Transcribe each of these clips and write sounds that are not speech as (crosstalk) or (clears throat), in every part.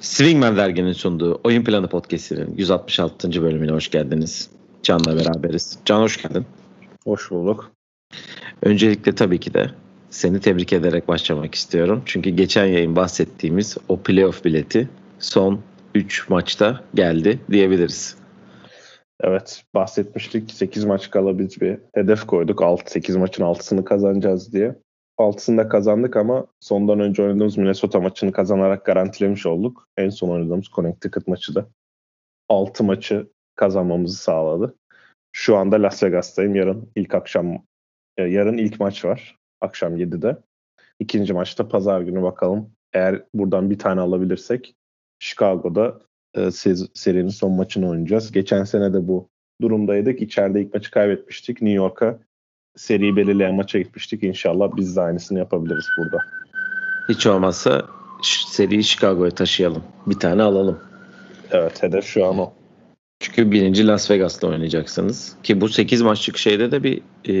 Swingman derginin sunduğu Oyun Planı Podcast'inin 166. bölümüne hoş geldiniz. Can'la beraberiz. Can hoş geldin. Hoş bulduk. Öncelikle tabii ki de seni tebrik ederek başlamak istiyorum. Çünkü geçen yayın bahsettiğimiz o playoff bileti son 3 maçta geldi diyebiliriz. Evet bahsetmiştik 8 maç kala biz bir hedef koyduk. 6 8 maçın 6'sını kazanacağız diye. 6'sını da kazandık ama sondan önce oynadığımız Minnesota maçını kazanarak garantilemiş olduk. En son oynadığımız Connecticut maçı da 6 maçı kazanmamızı sağladı. Şu anda Las Vegas'tayım. Yarın ilk akşam e, yarın ilk maç var. Akşam 7'de. İkinci maçta pazar günü bakalım. Eğer buradan bir tane alabilirsek Chicago'da e, serinin son maçını oynayacağız. Geçen sene de bu durumdaydık. İçeride ilk maçı kaybetmiştik. New York'a seriyi belirleyen maça gitmiştik. İnşallah biz de aynısını yapabiliriz burada. Hiç olmazsa seriyi Chicago'ya taşıyalım. Bir tane alalım. Evet hedef şu an o. Çünkü birinci Las Vegas'ta oynayacaksınız. Ki bu 8 maçlık şeyde de bir e,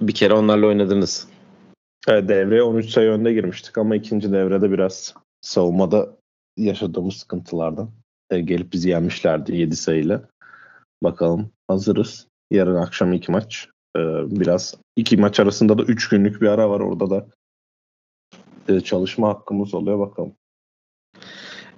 bir kere onlarla oynadınız. Evet, devreye 13 sayı önde girmiştik ama ikinci devrede biraz savunmada yaşadığımız sıkıntılardan e, gelip bizi yenmişlerdi 7 sayıyla. Bakalım hazırız. Yarın akşam iki maç. E, biraz iki maç arasında da 3 günlük bir ara var. Orada da e, çalışma hakkımız oluyor. Bakalım.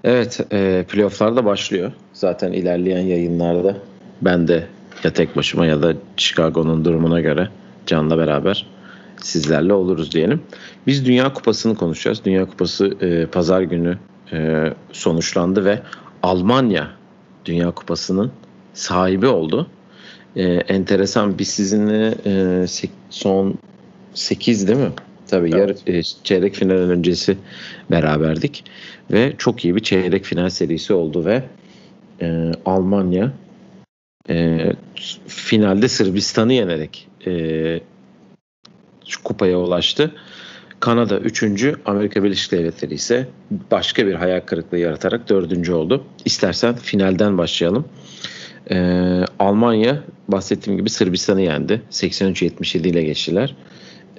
Evet, e, playofflar da başlıyor. Zaten ilerleyen yayınlarda ben de ya tek başıma ya da Chicago'nun durumuna göre Can'la beraber sizlerle oluruz diyelim. Biz Dünya Kupası'nı konuşacağız. Dünya Kupası e, pazar günü e, sonuçlandı ve Almanya Dünya Kupası'nın sahibi oldu. E, enteresan biz sizinle e, son 8 değil mi? Tabii evet. yarı, e, çeyrek final öncesi beraberdik ve çok iyi bir çeyrek final serisi oldu ve e, Almanya e, finalde Sırbistan'ı yenerek e, şu kupaya ulaştı. Kanada 3. Amerika Birleşik Devletleri ise başka bir hayal kırıklığı yaratarak 4. oldu. İstersen finalden başlayalım. Ee, Almanya bahsettiğim gibi Sırbistan'ı yendi. 83-77 ile geçtiler.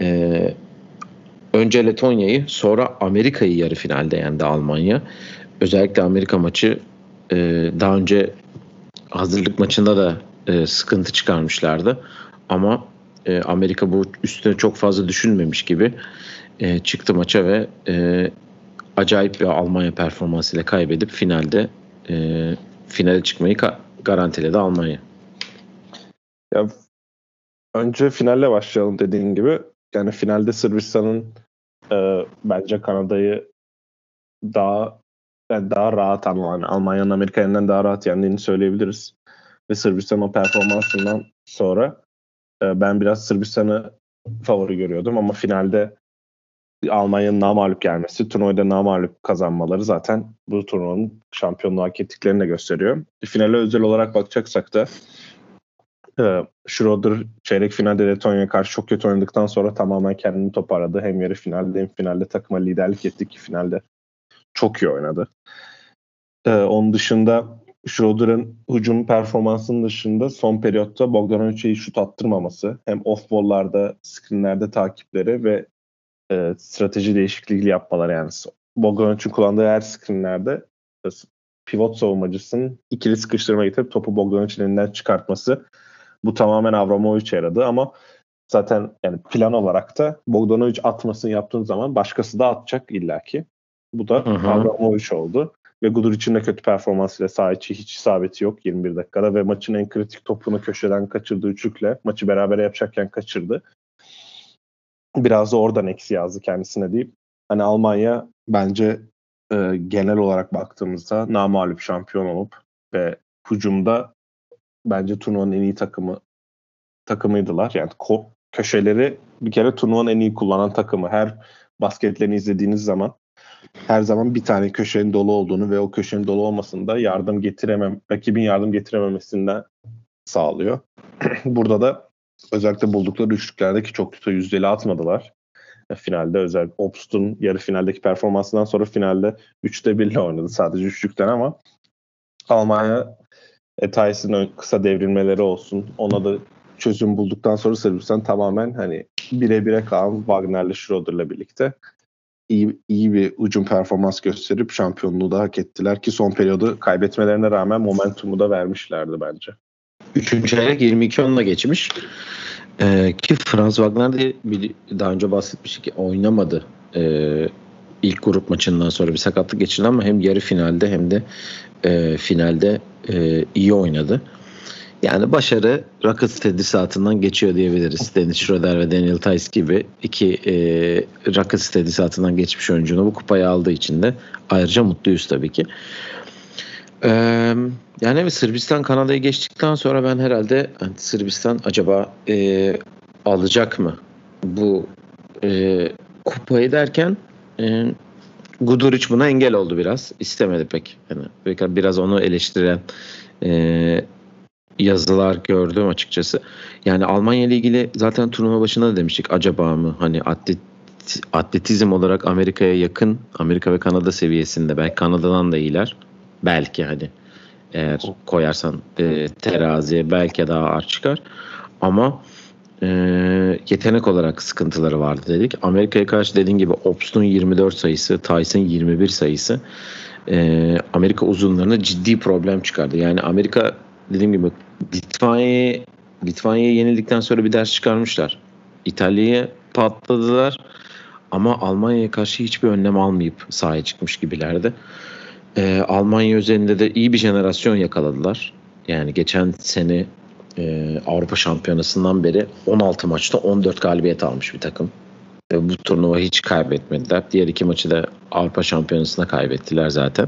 Ee, önce Letonya'yı sonra Amerika'yı yarı finalde yendi Almanya. Özellikle Amerika maçı e, daha önce hazırlık maçında da e, sıkıntı çıkarmışlardı. Ama e, Amerika bu üstüne çok fazla düşünmemiş gibi e, çıktı maça ve e, acayip bir Almanya performansıyla kaybedip finalde e, finale çıkmayı ka- garantiledi Almanya. Ya önce finalle başlayalım dediğin gibi. Yani finalde Sırbistan'ın e, bence Kanada'yı daha yani daha rahat yani Almanya'nın Amerika'nın daha rahat yendiğini söyleyebiliriz. Ve Sırbistan o performansından sonra e, ben biraz Sırbistan'ı favori görüyordum ama finalde Almanya'nın namalup gelmesi, turnuvada namalup kazanmaları zaten bu turnuvanın şampiyonluğu hak ettiklerini de gösteriyor. Finale özel olarak bakacaksak da e, Schroeder çeyrek finalde Letonya'ya karşı çok kötü oynadıktan sonra tamamen kendini toparladı. Hem yarı finalde hem finalde takıma liderlik etti ki finalde çok iyi oynadı. E, onun dışında Schroeder'ın hücum performansının dışında son periyotta Bogdanovic'e şut attırmaması hem off ball'larda, screenlerde takipleri ve e, strateji değişikliği yapmalar yani. Bogdanovic'in kullandığı her screenlerde pivot savunmacısının ikili sıkıştırma getirip topu Bogdanovic'in elinden çıkartması bu tamamen Avramovic'e yaradı ama zaten yani plan olarak da Bogdanovic atmasını yaptığın zaman başkası da atacak illaki. Bu da Avramovic oldu. Ve Guduric'in de kötü performansıyla saha içi hiç isabeti yok 21 dakikada ve maçın en kritik topunu köşeden kaçırdığı üçlükle maçı beraber yapacakken kaçırdı. Biraz da oradan eksi yazdı kendisine deyip. Hani Almanya bence e, genel olarak baktığımızda namalup şampiyon olup ve hücumda bence turnuvanın en iyi takımı takımıydılar. Yani ko- köşeleri bir kere turnuvanın en iyi kullanan takımı. Her basketlerini izlediğiniz zaman her zaman bir tane köşenin dolu olduğunu ve o köşenin dolu olmasında yardım getiremem, rakibin yardım getirememesinden sağlıyor. (clears throat) Burada da özellikle buldukları üçlüklerdeki çok kötü yüzdeli atmadılar. Finalde özel Obst'un yarı finaldeki performansından sonra finalde 3'te 1 ile oynadı sadece üçlükten ama Almanya e, Tyson'ın kısa devrilmeleri olsun. Ona da çözüm bulduktan sonra Sırbistan tamamen hani bire bire kalan Wagner'le Schroeder'la birlikte iyi, iyi bir ucum performans gösterip şampiyonluğu da hak ettiler ki son periyodu kaybetmelerine rağmen momentumu da vermişlerdi bence. Üçüncü çeyrek 22-10'la geçmiş. Ee, ki Franz Wagner de bir, daha önce bahsetmiştik ki oynamadı. Ee, ilk grup maçından sonra bir sakatlık geçirdi ama hem yarı finalde hem de e, finalde e, iyi oynadı. Yani başarı Rockets tedrisatından geçiyor diyebiliriz. Dennis Schroeder ve Daniel Tice gibi iki e, Rockets tedrisatından geçmiş oyuncunun bu kupayı aldığı için de ayrıca mutluyuz tabii ki. Ee, yani Sırbistan Kanada'yı geçtikten sonra ben herhalde hani Sırbistan acaba e, alacak mı bu e, kupayı derken e, Guduric buna engel oldu biraz. İstemedi pek. Yani biraz onu eleştiren e, yazılar gördüm açıkçası. Yani Almanya ile ilgili zaten turnuva başında da demiştik acaba mı hani atlet, atletizm olarak Amerika'ya yakın Amerika ve Kanada seviyesinde belki Kanada'dan da iyiler. Belki hani eğer koyarsan e, teraziye belki daha ağır çıkar. Ama e, yetenek olarak sıkıntıları vardı dedik. Amerika'ya karşı dediğin gibi Obst'un 24 sayısı, Tyson 21 sayısı e, Amerika uzunlarına ciddi problem çıkardı. Yani Amerika dediğim gibi Litvanya'ya Litvanya'ya yenildikten sonra bir ders çıkarmışlar. İtalya'ya patladılar ama Almanya'ya karşı hiçbir önlem almayıp sahaya çıkmış gibilerdi. Ee, Almanya üzerinde de iyi bir jenerasyon yakaladılar. Yani geçen sene e, Avrupa Şampiyonası'ndan beri 16 maçta 14 galibiyet almış bir takım. Ve bu turnuva hiç kaybetmediler. Diğer iki maçı da Avrupa Şampiyonası'nda kaybettiler zaten.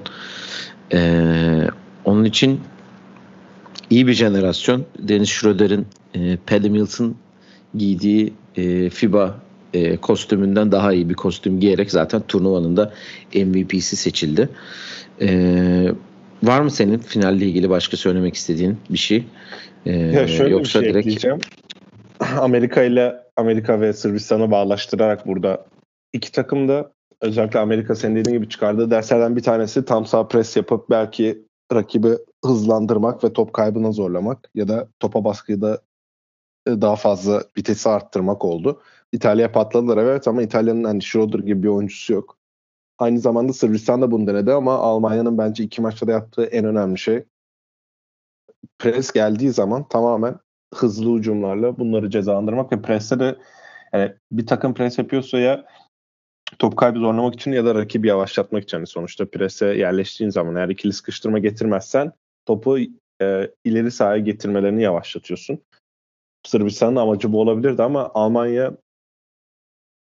Ee, onun için iyi bir jenerasyon. Dennis Schroeder'in e, Paddy Mills'ın giydiği e, FIBA e, kostümünden daha iyi bir kostüm giyerek zaten turnuvanın da MVP'si seçildi. E, var mı senin finalle ilgili başka söylemek istediğin bir şey? E, ya şöyle yoksa bir şey direkt... ekleyeceğim. (clears throat) Amerika ile Amerika ve Sırbistan'ı bağlaştırarak burada iki takım da özellikle Amerika senin dediğin gibi çıkardığı derslerden bir tanesi tam sağ pres yapıp belki rakibi hızlandırmak ve top kaybına zorlamak ya da topa baskıda e, daha fazla vitesi arttırmak oldu. İtalya patladılar evet ama İtalya'nın hani Schroeder gibi bir oyuncusu yok. Aynı zamanda Sırbistan da bunu denedi ama Almanya'nın bence iki maçta da yaptığı en önemli şey pres geldiği zaman tamamen hızlı hücumlarla bunları cezalandırmak ve preste de yani bir takım pres yapıyorsa ya top kaybı zorlamak için ya da rakibi yavaşlatmak için. Yani sonuçta prese yerleştiğin zaman eğer ikili sıkıştırma getirmezsen topu e, ileri sahaya getirmelerini yavaşlatıyorsun. Sırbistan'ın amacı bu olabilirdi ama Almanya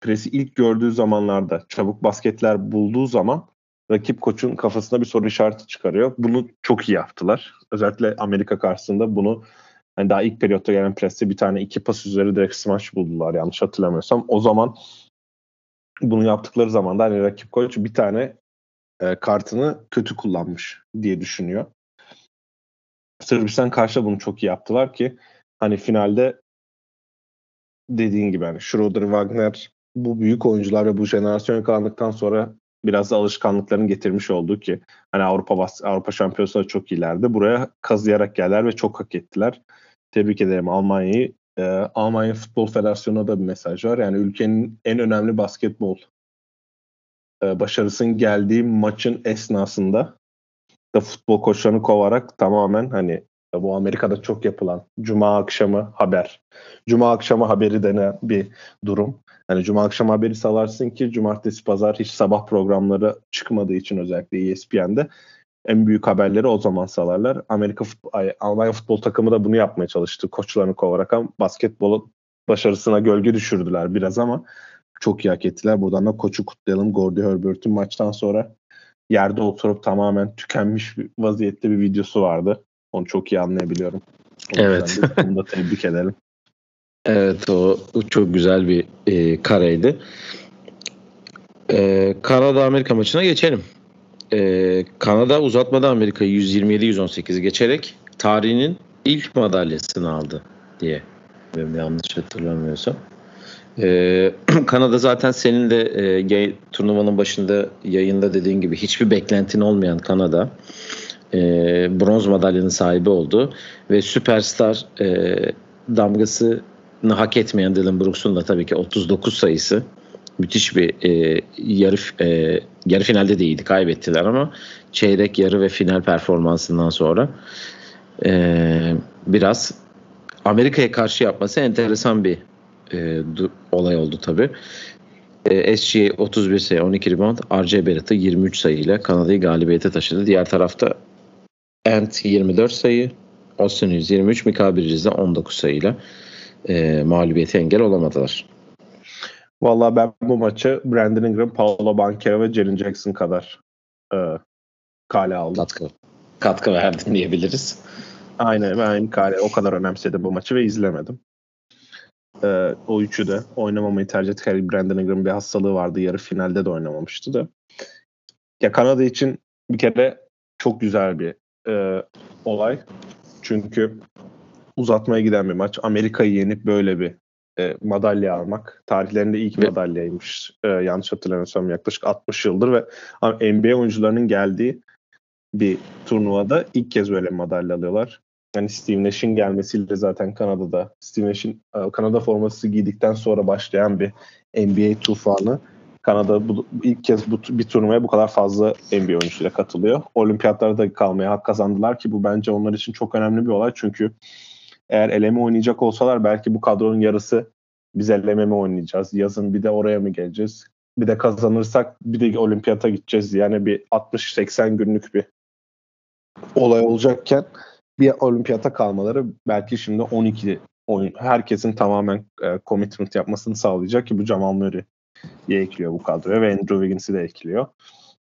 presi ilk gördüğü zamanlarda çabuk basketler bulduğu zaman rakip koçun kafasına bir soru işareti çıkarıyor. Bunu çok iyi yaptılar. Özellikle Amerika karşısında bunu hani daha ilk periyotta gelen preste bir tane iki pas üzeri direkt smash buldular yanlış hatırlamıyorsam. O zaman bunu yaptıkları zaman da hani rakip koç bir tane e, kartını kötü kullanmış diye düşünüyor. Sırbistan karşı bunu çok iyi yaptılar ki hani finalde dediğin gibi hani Schroeder, Wagner bu büyük oyuncular ve bu jenerasyon yakalandıktan sonra biraz da alışkanlıklarını getirmiş oldu ki hani Avrupa Avrupa Şampiyonası'nda çok iyilerdi. Buraya kazıyarak geldiler ve çok hak ettiler. Tebrik ederim Almanya'yı. Ee, Almanya Futbol Federasyonu'na da bir mesaj var. Yani ülkenin en önemli basketbol e, başarısının geldiği maçın esnasında da futbol koçlarını kovarak tamamen hani bu Amerika'da çok yapılan Cuma akşamı haber. Cuma akşamı haberi denen bir durum. Yani Cuma akşamı haberi salarsın ki Cumartesi Pazar hiç sabah programları çıkmadığı için özellikle ESPN'de en büyük haberleri o zaman salarlar. Amerika futbol, Almanya futbol takımı da bunu yapmaya çalıştı. Koçlarını kovarak ama basketbol başarısına gölge düşürdüler biraz ama çok iyi hak ettiler. Buradan da koçu kutlayalım. Gordy Herbert'ün maçtan sonra yerde oturup tamamen tükenmiş bir vaziyette bir videosu vardı. Onu çok iyi anlayabiliyorum. O evet. Onu da tebrik edelim. (laughs) Evet o, çok güzel bir e, kareydi. E, Kanada Amerika maçına geçelim. E, Kanada uzatmada Amerika'yı 127-118 geçerek tarihinin ilk madalyasını aldı diye. Benim yanlış hatırlamıyorsam. Ee, (clears throat) Kanada zaten senin de e, turnuvanın başında yayında dediğin gibi hiçbir beklentin olmayan Kanada e, bronz madalyanın sahibi oldu ve süperstar e, damgasını hak etmeyen Dylan Brooks'un da tabii ki 39 sayısı müthiş bir e, yarı e, yarı finalde değildi kaybettiler ama çeyrek yarı ve final performansından sonra e, biraz Amerika'ya karşı yapması enteresan bir e, du, olay oldu tabii. E, SGA 31 sayı 12 rebound RJ Barrett'ı 23 sayıyla Kanada'yı galibiyete taşıdı. Diğer tarafta Ant 24 sayı Austin 123 Mikael Bridges de 19 sayıyla e, mağlubiyete engel olamadılar. Vallahi ben bu maçı Brandon Ingram, Paolo Banchero ve Jaren Jackson kadar e, kale aldım. Katkı, katkı verdin diyebiliriz. Aynen ben kale o kadar önemsedim bu maçı ve izlemedim. E, o üçü de oynamamayı tercih ettik. Brandon Ingram'ın bir hastalığı vardı. Yarı finalde de oynamamıştı da. Ya Kanada için bir kere çok güzel bir e, olay. Çünkü uzatmaya giden bir maç. Amerika'yı yenip böyle bir e, madalya almak. Tarihlerinde ilk madalyaymış. E, yanlış hatırlamıyorsam yaklaşık 60 yıldır ve NBA oyuncularının geldiği bir turnuvada ilk kez böyle madalya alıyorlar. Yani Steve Nash'in gelmesiyle zaten Kanada'da Steve Nash'in e, Kanada forması giydikten sonra başlayan bir NBA tufanı. Kanada bu, ilk kez bu, bir turnuvaya bu kadar fazla NBA oyuncusuyla katılıyor. Olimpiyatlarda kalmaya hak kazandılar ki bu bence onlar için çok önemli bir olay. Çünkü eğer eleme oynayacak olsalar belki bu kadronun yarısı biz eleme mi oynayacağız? Yazın bir de oraya mı geleceğiz? Bir de kazanırsak bir de olimpiyata gideceğiz. Yani bir 60-80 günlük bir olay olacakken bir olimpiyata kalmaları belki şimdi 12 oyun herkesin tamamen e, commitment yapmasını sağlayacak ki bu Jamal Murray'i ekliyor bu kadroya ve Andrew Wiggins'i de ekliyor.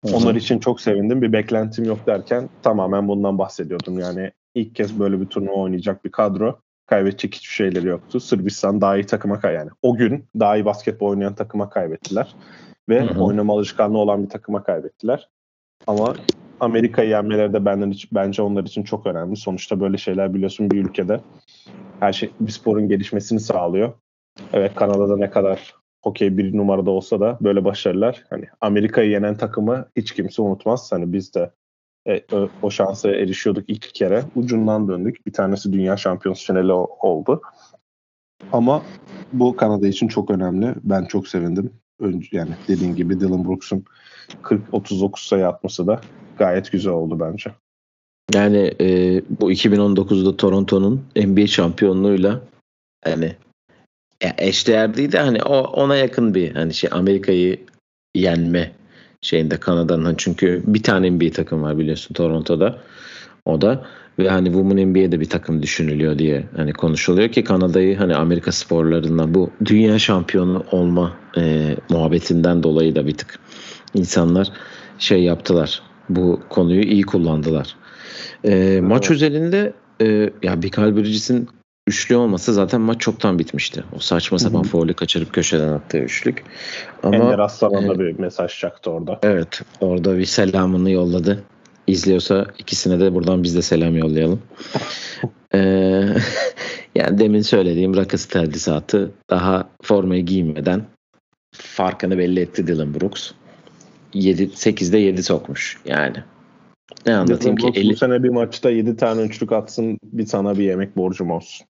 Hı-hı. Onlar için çok sevindim. Bir beklentim yok derken tamamen bundan bahsediyordum. Yani ilk kez böyle bir turnuva oynayacak bir kadro. Kaybedecek hiçbir şeyleri yoktu. Sırbistan daha iyi takıma kay yani o gün daha iyi basketbol oynayan takıma kaybettiler. Ve hı hı. oynama alışkanlığı olan bir takıma kaybettiler. Ama Amerika'yı yenmeleri de benden bence onlar için çok önemli. Sonuçta böyle şeyler biliyorsun bir ülkede her şey bir sporun gelişmesini sağlıyor. Evet Kanada'da ne kadar okey bir numarada olsa da böyle başarılar hani Amerika'yı yenen takımı hiç kimse unutmaz. Hani biz de e, o şansa erişiyorduk ilk kere. Ucundan döndük. Bir tanesi dünya şampiyonası finali oldu. Ama bu Kanada için çok önemli. Ben çok sevindim. Önce, yani dediğin gibi Dylan Brooks'un 40-39 sayı atması da gayet güzel oldu bence. Yani e, bu 2019'da Toronto'nun NBA şampiyonluğuyla hani ya eşdeğer değil de hani o ona yakın bir hani şey Amerika'yı yenme şeyinde Kanada'nın çünkü bir tane NBA takım var biliyorsun Toronto'da. O da ve hani Women NBA'de bir takım düşünülüyor diye hani konuşuluyor ki Kanada'yı hani Amerika sporlarından bu dünya şampiyonu olma e, muhabbetinden dolayı da bir tık insanlar şey yaptılar. Bu konuyu iyi kullandılar. E, maç özelinde e, ya Bikal Bridges'in üçlü olmasa zaten maç çoktan bitmişti. O saçma sapan faulü kaçırıp köşeden attığı üçlük. Ama Ender Aslan'a e, bir mesaj çaktı orada. Evet. Orada bir selamını yolladı. İzliyorsa ikisine de buradan biz de selam yollayalım. (laughs) ee, (laughs) yani demin söylediğim rakı terdisatı daha formayı giymeden farkını belli etti Dylan Brooks. 7, 8'de 7 sokmuş yani. Ne anlatayım Dylan ki? Brooks 50... Bu sene bir maçta 7 tane üçlük atsın bir sana bir yemek borcum olsun.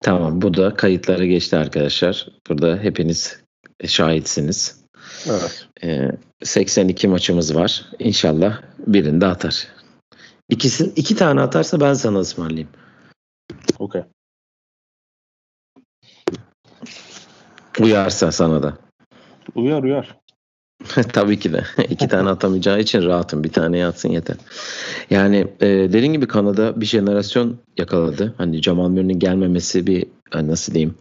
Tamam bu da kayıtlara geçti arkadaşlar. Burada hepiniz şahitsiniz. Evet. Ee, 82 maçımız var. İnşallah birinde atar. İkisi, iki tane atarsa ben sana ısmarlayayım. Okey. Uyarsa sana da. Uyar uyar. (laughs) Tabii ki de. (laughs) İki tane atamayacağı için rahatım. Bir tane yatsın yeter. Yani e, dediğin gibi Kanada bir jenerasyon yakaladı. Hani Jamal Murray'nin gelmemesi bir hani nasıl diyeyim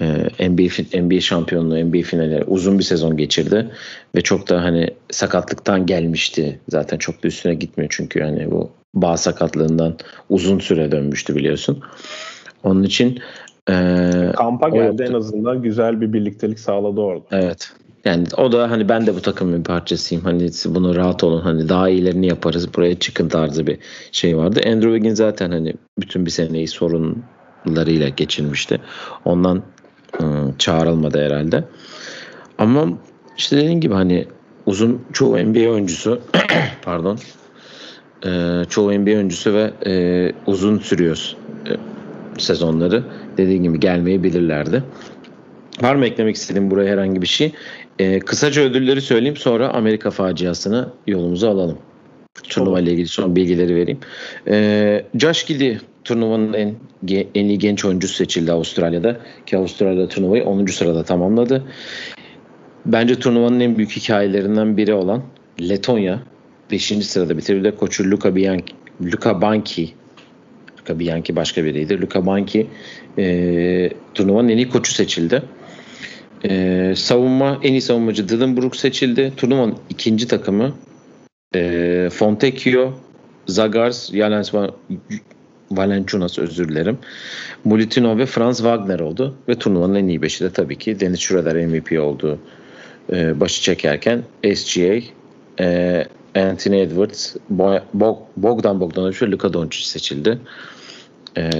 e, NBA, NBA şampiyonluğu, NBA finali uzun bir sezon geçirdi. Ve çok da hani sakatlıktan gelmişti. Zaten çok da üstüne gitmiyor çünkü yani bu bağ sakatlığından uzun süre dönmüştü biliyorsun. Onun için e, kampa geldi en azından güzel bir birliktelik sağladı orada. Evet. Yani o da hani ben de bu takımın bir parçasıyım. Hani bunu rahat olun. Hani daha iyilerini yaparız. Buraya çıkın tarzı bir şey vardı. Andrew Wiggins zaten hani bütün bir seneyi sorunlarıyla geçirmişti. Ondan ıı, çağrılmadı herhalde. Ama işte dediğim gibi hani uzun çoğu NBA oyuncusu (clears throat) pardon e, çoğu NBA oyuncusu ve e, uzun sürüyor. E, sezonları dediğim gibi gelmeyi bilirlerdi. Var mı eklemek istediğim buraya herhangi bir şey? Ee, kısaca ödülleri söyleyeyim sonra Amerika faciasını yolumuza alalım. Turnuva ile ilgili son bilgileri vereyim. Ee, Josh Giddy turnuvanın en en iyi genç oyuncusu seçildi Avustralya'da. Ki Avustralya'da turnuvayı 10. sırada tamamladı. Bence turnuvanın en büyük hikayelerinden biri olan Letonya 5. sırada bitirdi. Koçu Luka Bianchi, Luka Banki Luka Bianchi başka biriydi. Luka Banki e, turnuvanın en iyi koçu seçildi. E, savunma en iyi savunmacı Dylan Brooks seçildi. Turnuvanın ikinci takımı e, Fontecchio, Zagars, Yalens Valenciunas özür dilerim. Mulitino ve Franz Wagner oldu. Ve turnuvanın en iyi beşi de tabii ki Dennis Schroeder MVP oldu. E, başı çekerken SGA, e, Anthony Edwards, Bogdan Bogdanovic ve Luka Doncic seçildi. E,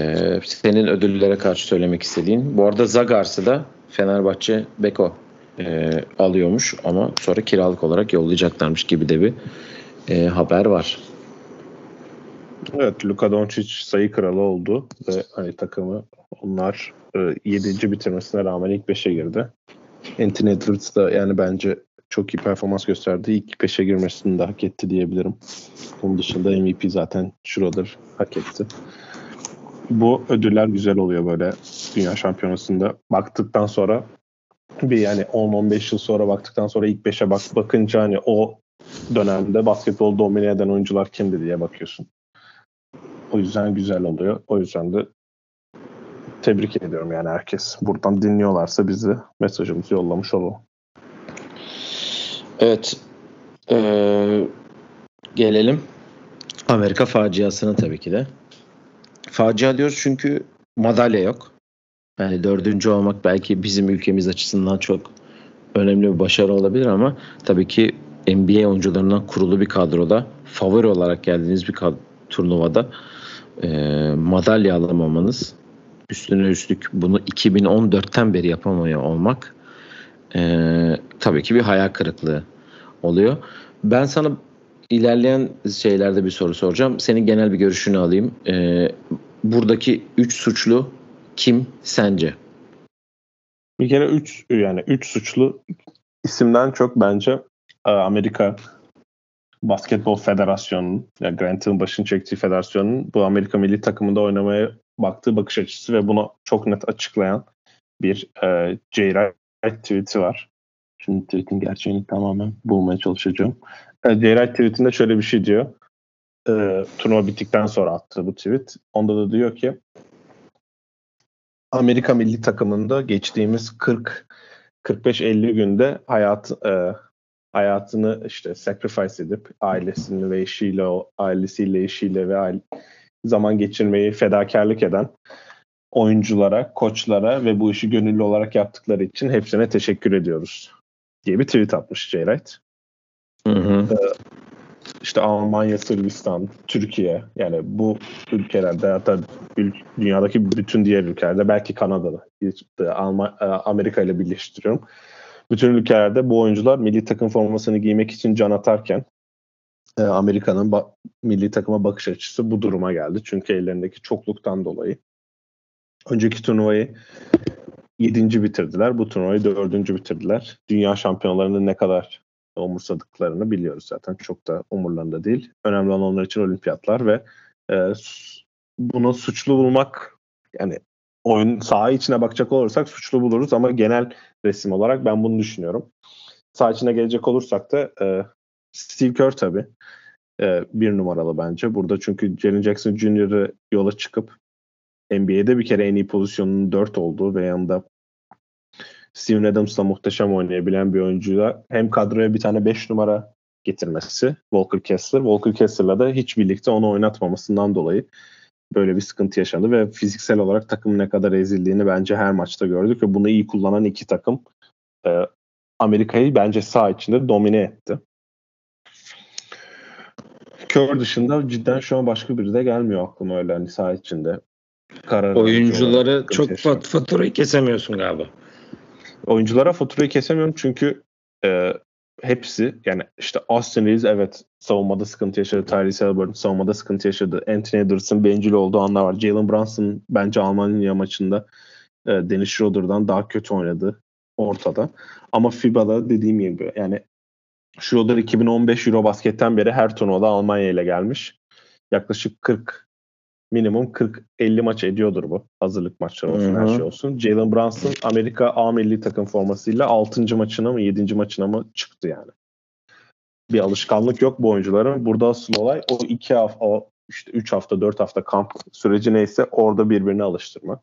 senin ödüllere karşı söylemek istediğin. Bu arada Zagars'ı da Fenerbahçe Beko e, alıyormuş ama sonra kiralık olarak yollayacaklarmış gibi de bir e, haber var. Evet Luka Doncic sayı kralı oldu ve hani takımı onlar e, 7. bitirmesine rağmen ilk 5'e girdi. Anthony Edwards da yani bence çok iyi performans gösterdi. İlk 5'e girmesini de hak etti diyebilirim. Onun dışında MVP zaten Schroeder hak etti. Bu ödüller güzel oluyor böyle dünya şampiyonasında. Baktıktan sonra bir yani 10-15 yıl sonra baktıktan sonra ilk 5'e bak bakınca hani o dönemde basketbol domine eden oyuncular kimdi diye bakıyorsun. O yüzden güzel oluyor. O yüzden de tebrik ediyorum yani herkes. Buradan dinliyorlarsa bizi mesajımızı yollamış olalım. Evet. Ee, gelelim Amerika faciasına tabii ki de. Facia diyoruz çünkü madalya yok. Yani dördüncü olmak belki bizim ülkemiz açısından çok önemli bir başarı olabilir ama tabii ki NBA oyuncularından kurulu bir kadroda favori olarak geldiğiniz bir turnuvada e, madalya alamamanız üstüne üstlük bunu 2014'ten beri yapamıyor olmak e, tabii ki bir hayal kırıklığı oluyor. Ben sana ilerleyen şeylerde bir soru soracağım. Senin genel bir görüşünü alayım. E, buradaki üç suçlu kim sence? Bir kere üç yani üç suçlu isimden çok bence e, Amerika Basketbol Federasyonu'nun, yani Grant Hill'in başını çektiği federasyonun bu Amerika milli takımında oynamaya baktığı bakış açısı ve bunu çok net açıklayan bir e, J. Wright tweet'i var. Şimdi tweet'in gerçeğini tamamen bulmaya çalışacağım. E, J. Wright tweet'inde şöyle bir şey diyor. E, turnuva bittikten sonra attı bu tweet. Onda da diyor ki Amerika milli takımında geçtiğimiz 40 45-50 günde hayat e, hayatını işte sacrifice edip ailesini ve eşiyle, ailesiyle, eşiyle ve aile, zaman geçirmeyi fedakarlık eden oyunculara, koçlara ve bu işi gönüllü olarak yaptıkları için hepsine teşekkür ediyoruz diye bir tweet atmış Jay Wright. Hı hı. Ee, işte Almanya, Sırbistan, Türkiye yani bu ülkelerde hatta dünyadaki bütün diğer ülkelerde belki Kanada'da Alman, e, Amerika ile birleştiriyorum bütün ülkelerde bu oyuncular milli takım formasını giymek için can atarken e, Amerika'nın milli takıma bakış açısı bu duruma geldi. Çünkü ellerindeki çokluktan dolayı. Önceki turnuvayı 7. bitirdiler. Bu turnuvayı 4. bitirdiler. Dünya şampiyonlarını ne kadar umursadıklarını biliyoruz zaten. Çok da umurlarında değil. Önemli olan onlar için olimpiyatlar ve e, bunu suçlu bulmak yani oyun saha içine bakacak olursak suçlu buluruz ama genel resim olarak ben bunu düşünüyorum. Saha içine gelecek olursak da e, Steve Kerr tabii e, bir numaralı bence. Burada çünkü Jalen Jackson Jr.'ı yola çıkıp NBA'de bir kere en iyi pozisyonunun 4 olduğu ve yanında Steven Adams'la muhteşem oynayabilen bir oyuncuyla hem kadroya bir tane 5 numara getirmesi Walker Kessler. Walker Kessler'la da hiç birlikte onu oynatmamasından dolayı böyle bir sıkıntı yaşadı ve fiziksel olarak takımın ne kadar ezildiğini bence her maçta gördük ve bunu iyi kullanan iki takım e, Amerika'yı bence sağ içinde domine etti. Kör dışında cidden şu an başka biri de gelmiyor aklıma öyle hani sağ içinde. Karar Oyuncuları çok fat faturayı kesemiyorsun galiba. Oyunculara faturayı kesemiyorum çünkü e, hepsi yani işte Austin Reeves evet savunmada sıkıntı yaşadı. Tyrese Halliburton savunmada sıkıntı yaşadı. Anthony Edwards'ın bencil olduğu anlar var. Jalen Brunson bence Almanya maçında e, Dennis Schroeder'dan daha kötü oynadı ortada. Ama FIBA'da dediğim gibi yani Schroeder 2015 Eurobasket'ten beri her turnuvada Almanya ile gelmiş. Yaklaşık 40 minimum 40-50 maç ediyordur bu. Hazırlık maçları olsun Hı-hı. her şey olsun. Jalen Brunson Amerika A milli takım formasıyla 6. maçına mı 7. maçına mı çıktı yani. Bir alışkanlık yok bu oyuncuların. Burada asıl olay o 2 hafta o işte 3 hafta 4 hafta kamp süreci neyse orada birbirini alıştırma.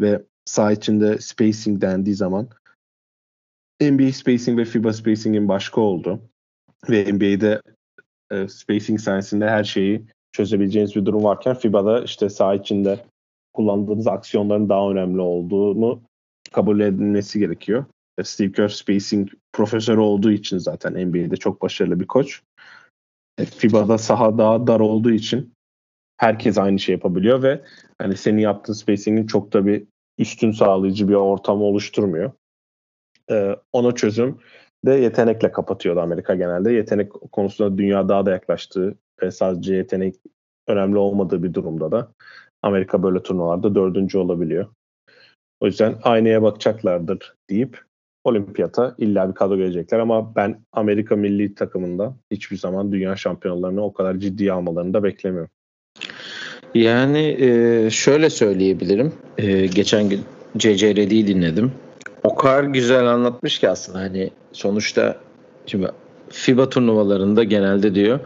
Ve saha içinde spacing dendiği zaman NBA spacing ve FIBA spacing'in başka oldu. Ve NBA'de e, spacing sayesinde her şeyi çözebileceğiniz bir durum varken FIBA'da işte saha içinde kullandığınız aksiyonların daha önemli olduğunu kabul edilmesi gerekiyor. E, Steve Kerr spacing profesörü olduğu için zaten NBA'de çok başarılı bir koç. E, FIBA'da saha daha dar olduğu için herkes aynı şey yapabiliyor ve hani senin yaptığın spacing'in çok da bir üstün sağlayıcı bir ortam oluşturmuyor. Ee, ona çözüm de yetenekle kapatıyordu Amerika genelde. Yetenek konusunda dünya daha da yaklaştığı sadece yetenek önemli olmadığı bir durumda da Amerika böyle turnuvalarda dördüncü olabiliyor. O yüzden aynaya bakacaklardır deyip olimpiyata illa bir kadro gelecekler ama ben Amerika milli takımında hiçbir zaman dünya şampiyonlarını o kadar ciddiye almalarını da beklemiyorum. Yani e, şöyle söyleyebilirim. E, geçen gün CC dinledim. O kadar güzel anlatmış ki aslında hani sonuçta şimdi FIBA turnuvalarında genelde diyor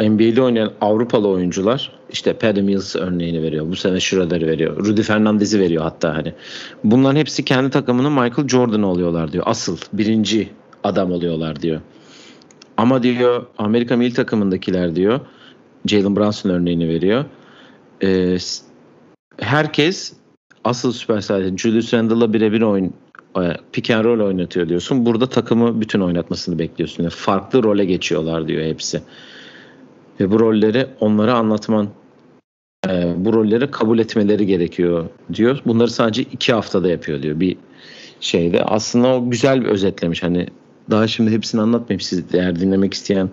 NBA'de oynayan Avrupalı oyuncular işte Patty Mills örneğini veriyor. Bu sene Schroeder'i veriyor. Rudy Fernandez'i veriyor hatta hani. Bunların hepsi kendi takımının Michael Jordan oluyorlar diyor. Asıl birinci adam oluyorlar diyor. Ama diyor Amerika milli takımındakiler diyor Jalen Brunson örneğini veriyor. Ee, herkes asıl süperstar Julius Randle'la birebir oyun e, pick and roll oynatıyor diyorsun. Burada takımı bütün oynatmasını bekliyorsun. Yani farklı role geçiyorlar diyor hepsi. Ve bu rolleri onlara anlatman e, bu rolleri kabul etmeleri gerekiyor diyor. Bunları sadece iki haftada yapıyor diyor bir şeyde. Aslında o güzel bir özetlemiş. Hani daha şimdi hepsini anlatmayayım siz eğer dinlemek isteyen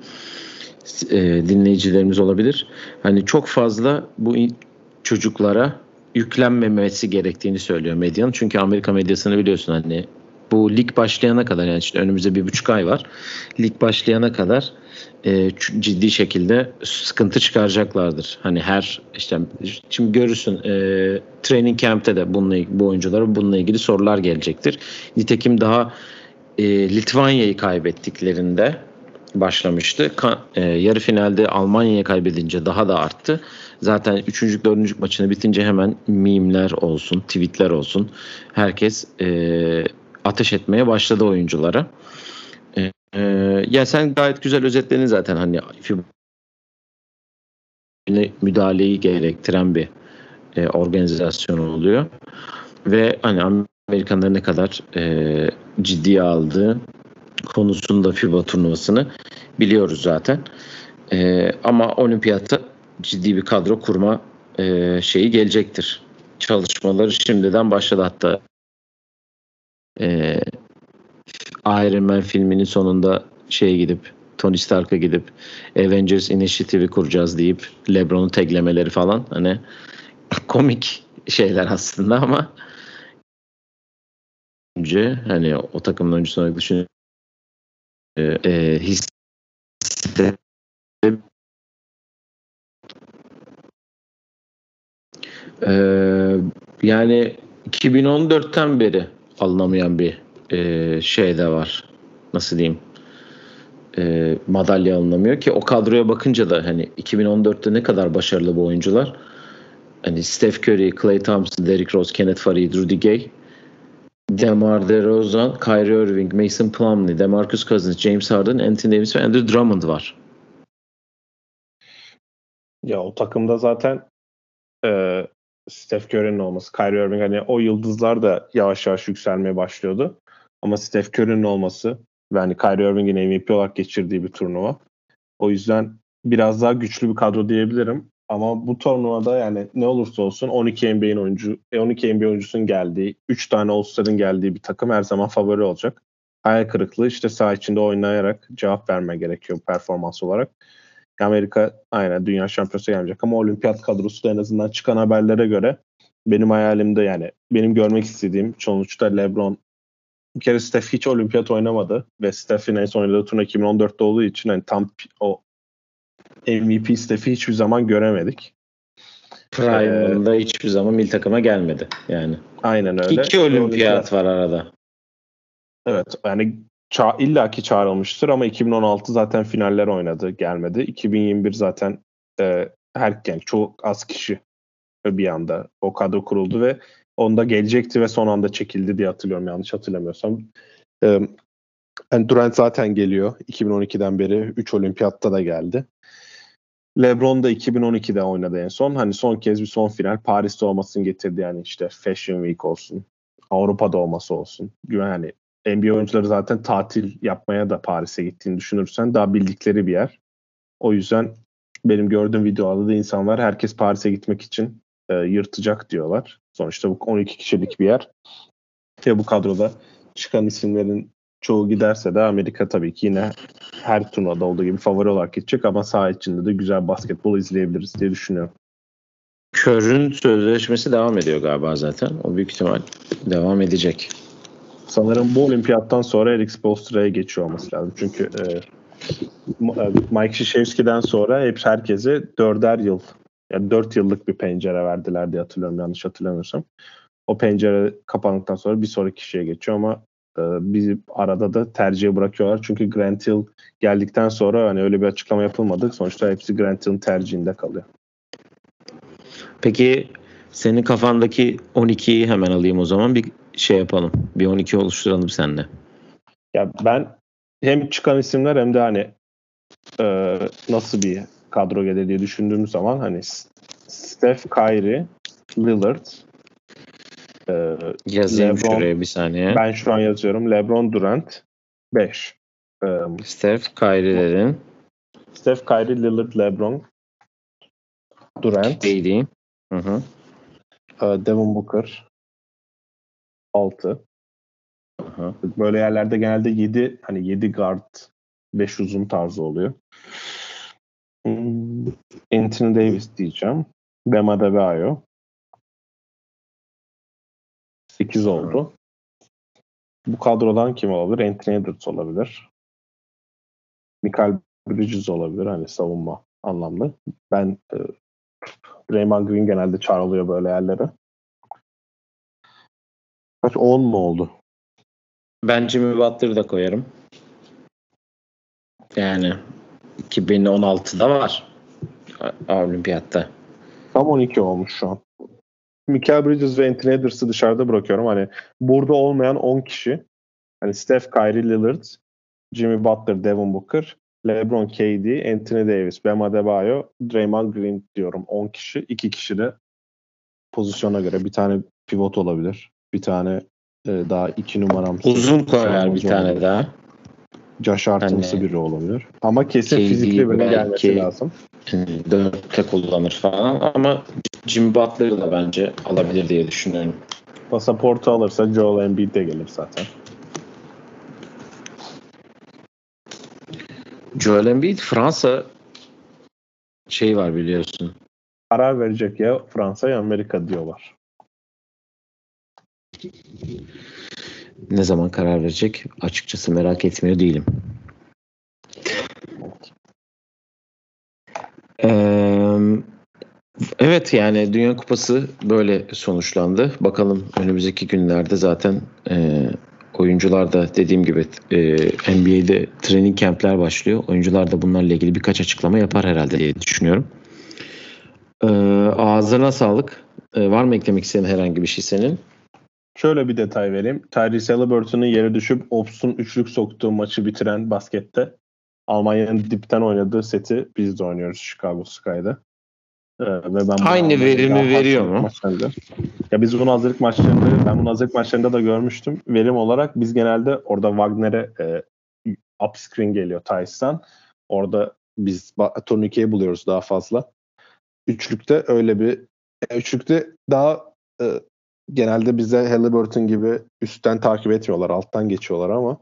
e, dinleyicilerimiz olabilir. Hani çok fazla bu çocuklara yüklenmemesi gerektiğini söylüyor medyanın. Çünkü Amerika medyasını biliyorsun hani bu lig başlayana kadar yani işte önümüzde bir buçuk ay var. Lig başlayana kadar e, ciddi şekilde sıkıntı çıkaracaklardır. Hani her işte şimdi görürsün e, training camp'te de bununla bu oyunculara bununla ilgili sorular gelecektir. Nitekim daha e, Litvanya'yı kaybettiklerinde başlamıştı. Ka, e, yarı finalde Almanya'ya kaybedince daha da arttı. Zaten 3. 4. maçını bitince hemen mimler olsun, tweetler olsun. Herkes e, ateş etmeye başladı oyunculara. E, e, ya sen gayet güzel özetledin zaten hani müdahaleyi gerektiren bir e, organizasyon oluyor. Ve hani Amerikanların ne kadar e, ciddiye aldığı konusunda FIBA turnuvasını biliyoruz zaten. E, ama olimpiyatta ciddi bir kadro kurma e, şeyi gelecektir. Çalışmaları şimdiden başladı hatta. E, Iron Man filminin sonunda şeye gidip Tony Stark'a gidip Avengers Initiative'i kuracağız deyip LeBron'u teklemeleri falan hani (laughs) komik şeyler aslında ama önce hani o takımın oyuncusu olarak düşünüyorum e, e, hisse Ee, yani 2014'ten beri alınamayan bir e, şey de var. Nasıl diyeyim? E, madalya alınamıyor ki o kadroya bakınca da hani 2014'te ne kadar başarılı bu oyuncular. Hani Steph Curry, Klay Thompson, Derrick Rose, Kenneth Farid, Rudy Gay, DeMar DeRozan, Kyrie Irving, Mason Plumlee, DeMarcus Cousins, James Harden, Anthony Davis ve Andrew Drummond var. Ya o takımda zaten e, Steph Curry'nin olması, Kyrie Irving hani o yıldızlar da yavaş yavaş yükselmeye başlıyordu. Ama Steph Curry'nin olması ve hani Kyrie Irving'in MVP olarak geçirdiği bir turnuva. O yüzden biraz daha güçlü bir kadro diyebilirim. Ama bu turnuvada yani ne olursa olsun 12 NBA'in oyuncu, 12 NBA oyuncusunun geldiği, 3 tane All-Star'ın geldiği bir takım her zaman favori olacak. hayal kırıklığı işte saha içinde oynayarak cevap verme gerekiyor performans olarak. Amerika aynen dünya şampiyonası gelmeyecek ama olimpiyat kadrosu da en azından çıkan haberlere göre benim hayalimde yani benim görmek istediğim sonuçta LeBron bir kere Steph hiç olimpiyat oynamadı ve Steph'in en son oynadığı turnuva 2014'te olduğu için hani tam o MVP Steph'i hiçbir zaman göremedik. Prime'ında ee, hiçbir zaman mil takıma gelmedi yani. Aynen öyle. İki olimpiyat var arada. Evet yani ça illaki çağrılmıştır ama 2016 zaten finaller oynadı gelmedi. 2021 zaten e, her yani çok az kişi bir anda o kadro kuruldu ve onda gelecekti ve son anda çekildi diye hatırlıyorum yanlış hatırlamıyorsam. E, yani Durant zaten geliyor 2012'den beri 3 olimpiyatta da geldi. LeBron da 2012'de oynadı en son. Hani son kez bir son final Paris'te olmasını getirdi yani işte Fashion Week olsun. Avrupa'da olması olsun. Hani NBA oyuncuları zaten tatil yapmaya da Paris'e gittiğini düşünürsen daha bildikleri bir yer. O yüzden benim gördüğüm videolarda da insanlar herkes Paris'e gitmek için e, yırtacak diyorlar. Sonuçta bu 12 kişilik bir yer. Ve bu kadroda çıkan isimlerin çoğu giderse de Amerika tabii ki yine her turnuvada olduğu gibi favori olarak gidecek ama saha içinde de güzel basketbol izleyebiliriz diye düşünüyorum. Kör'ün sözleşmesi devam ediyor galiba zaten. O büyük ihtimal devam edecek. Sanırım bu olimpiyattan sonra Eric Spoelstra'ya geçiyor olması lazım. Çünkü e, e Mike Krzyzewski'den sonra hep herkese dörder yıl yani dört yıllık bir pencere verdiler diye hatırlıyorum yanlış hatırlamıyorsam. O pencere kapandıktan sonra bir sonraki kişiye geçiyor ama e, bir arada da tercihe bırakıyorlar. Çünkü Grant Hill geldikten sonra hani öyle bir açıklama yapılmadı. Sonuçta hepsi Grant Hill'in tercihinde kalıyor. Peki senin kafandaki 12'yi hemen alayım o zaman. Bir şey yapalım. Bir 12 oluşturalım seninle. Ya ben hem çıkan isimler hem de hani e, nasıl bir kadro gelir diye düşündüğüm zaman hani Steph Kyrie, Lillard, e, Yazayım Lebron, şuraya bir saniye. Ben şu an yazıyorum. LeBron Durant 5. E, Steph Kyrie dedin. Steph Kyrie, Lillard, LeBron, Durant. KD. Hı hı. E, Devin Booker, 6. Aha. Böyle yerlerde genelde 7 hani 7 guard 5 uzun tarzı oluyor. Hmm, Anthony Davis diyeceğim. Bam Adebayo. 8 oldu. Bu kadrodan kim olabilir? Anthony Edwards olabilir. Michael Bridges olabilir hani savunma anlamda. Ben e, Draymond Green genelde çağrılıyor böyle yerlere. Kaç 10 mu oldu? Ben Jimmy Butler'ı da koyarım. Yani 2016'da var. Olimpiyatta. Tam 12 olmuş şu an. Michael Bridges ve Anthony Edwards'ı dışarıda bırakıyorum. Hani burada olmayan 10 kişi. Hani Steph, Kyrie Lillard, Jimmy Butler, Devin Booker, LeBron, KD, Anthony Davis, Bam Adebayo, Draymond Green diyorum. 10 kişi. 2 kişi de pozisyona göre bir tane pivot olabilir. Bir tane e, daha iki numaram. Uzun koyar bir tane daha. Josh Hartons'ı hani, biri olabilir. Ama kesin fizikli biri gelmesi lazım. Dörtte kullanır falan ama Jimmy Butler'ı da bence alabilir diye düşünüyorum. Pasaportu alırsa Joel Embiid de gelir zaten. Joel Embiid Fransa şey var biliyorsun. Karar verecek ya Fransa ya Amerika diyorlar. Ne zaman karar verecek? Açıkçası merak etmiyor değilim. Evet yani Dünya Kupası böyle sonuçlandı. Bakalım önümüzdeki günlerde zaten oyuncular da dediğim gibi NBA'de training camp'ler başlıyor. Oyuncular da bunlarla ilgili birkaç açıklama yapar herhalde diye düşünüyorum. E, ağzına sağlık. Var mı eklemek istediğin herhangi bir şey senin? Şöyle bir detay vereyim. Tyrese Halliburton'un yere düşüp Ops'un üçlük soktuğu maçı bitiren baskette Almanya'nın dipten oynadığı seti biz de oynuyoruz Chicago Sky'da. Ee, ve ben Aynı verimi veriyor mu? Maçlarında. Ya biz bunu hazırlık maçlarında, ben bunu hazırlık maçlarında da görmüştüm. Verim olarak biz genelde orada Wagner'e e, upscreen geliyor Tyson. Orada biz turnikeyi buluyoruz daha fazla. Üçlükte öyle bir e, üçlükte daha e, genelde bize Halliburton gibi üstten takip etmiyorlar. Alttan geçiyorlar ama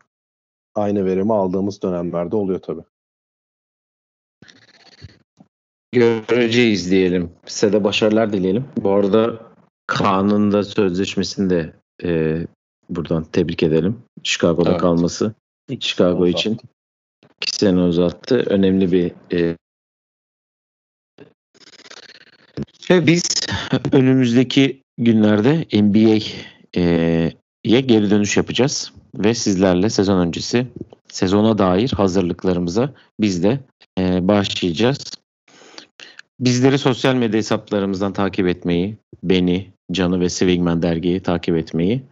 aynı verimi aldığımız dönemlerde oluyor tabii. Göreceğiz diyelim. Size de başarılar dileyelim. Bu arada Kaan'ın da sözleşmesini de e, buradan tebrik edelim. Chicago'da Evet. kalması. Chicago uzattı. için iki sene uzattı. Önemli bir e, ve biz önümüzdeki günlerde NBA'ye geri dönüş yapacağız ve sizlerle sezon öncesi sezona dair hazırlıklarımıza biz de e, başlayacağız. Bizleri sosyal medya hesaplarımızdan takip etmeyi, beni, Can'ı ve Swingman dergiyi takip etmeyi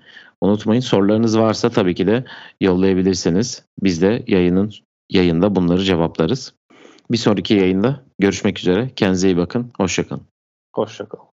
unutmayın. Sorularınız varsa tabii ki de yollayabilirsiniz. Biz de yayının yayında bunları cevaplarız. Bir sonraki yayında görüşmek üzere. Kendinize iyi bakın. Hoşçakalın. Hoşçakalın.